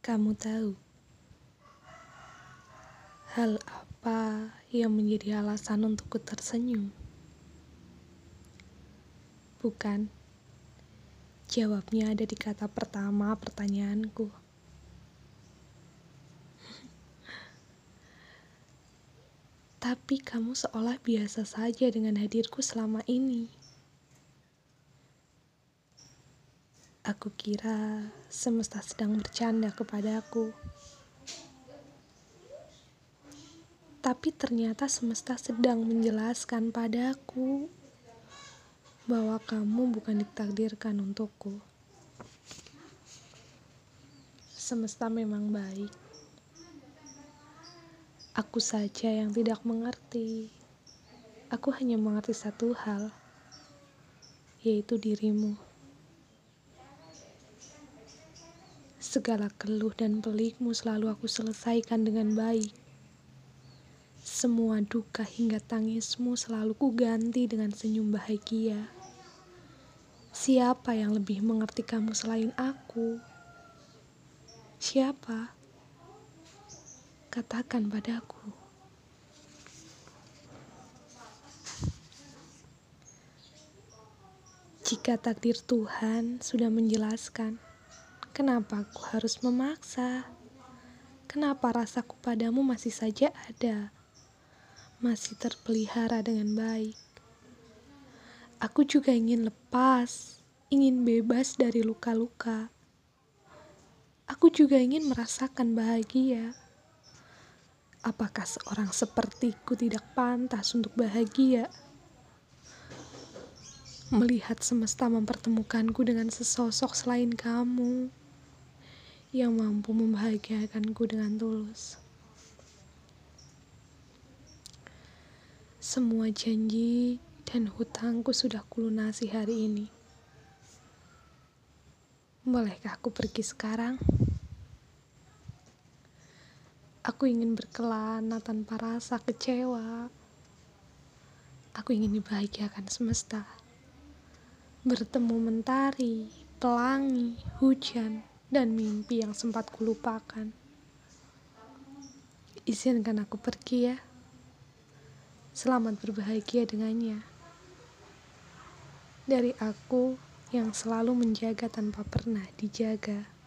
Kamu tahu hal apa yang menjadi alasan untukku tersenyum? Bukan. Jawabnya ada di kata pertama pertanyaanku. Tapi kamu seolah biasa saja dengan hadirku selama ini. Aku kira semesta sedang bercanda kepadaku. Tapi ternyata semesta sedang menjelaskan padaku bahwa kamu bukan ditakdirkan untukku. Semesta memang baik. Aku saja yang tidak mengerti. Aku hanya mengerti satu hal, yaitu dirimu. Segala keluh dan pelikmu selalu aku selesaikan dengan baik. Semua duka hingga tangismu selalu ku ganti dengan senyum bahagia. Siapa yang lebih mengerti kamu selain aku? Siapa? Katakan padaku. Jika takdir Tuhan sudah menjelaskan, Kenapa aku harus memaksa? Kenapa rasaku padamu masih saja ada? Masih terpelihara dengan baik. Aku juga ingin lepas, ingin bebas dari luka-luka. Aku juga ingin merasakan bahagia. Apakah seorang sepertiku tidak pantas untuk bahagia? Melihat semesta mempertemukanku dengan sesosok selain kamu yang mampu membahagiakanku dengan tulus. Semua janji dan hutangku sudah kulunasi hari ini. Bolehkah aku pergi sekarang? Aku ingin berkelana tanpa rasa kecewa. Aku ingin dibahagiakan semesta. Bertemu mentari, pelangi, hujan, dan mimpi yang sempat kulupakan. Izinkan aku pergi ya. Selamat berbahagia dengannya. Dari aku yang selalu menjaga tanpa pernah dijaga.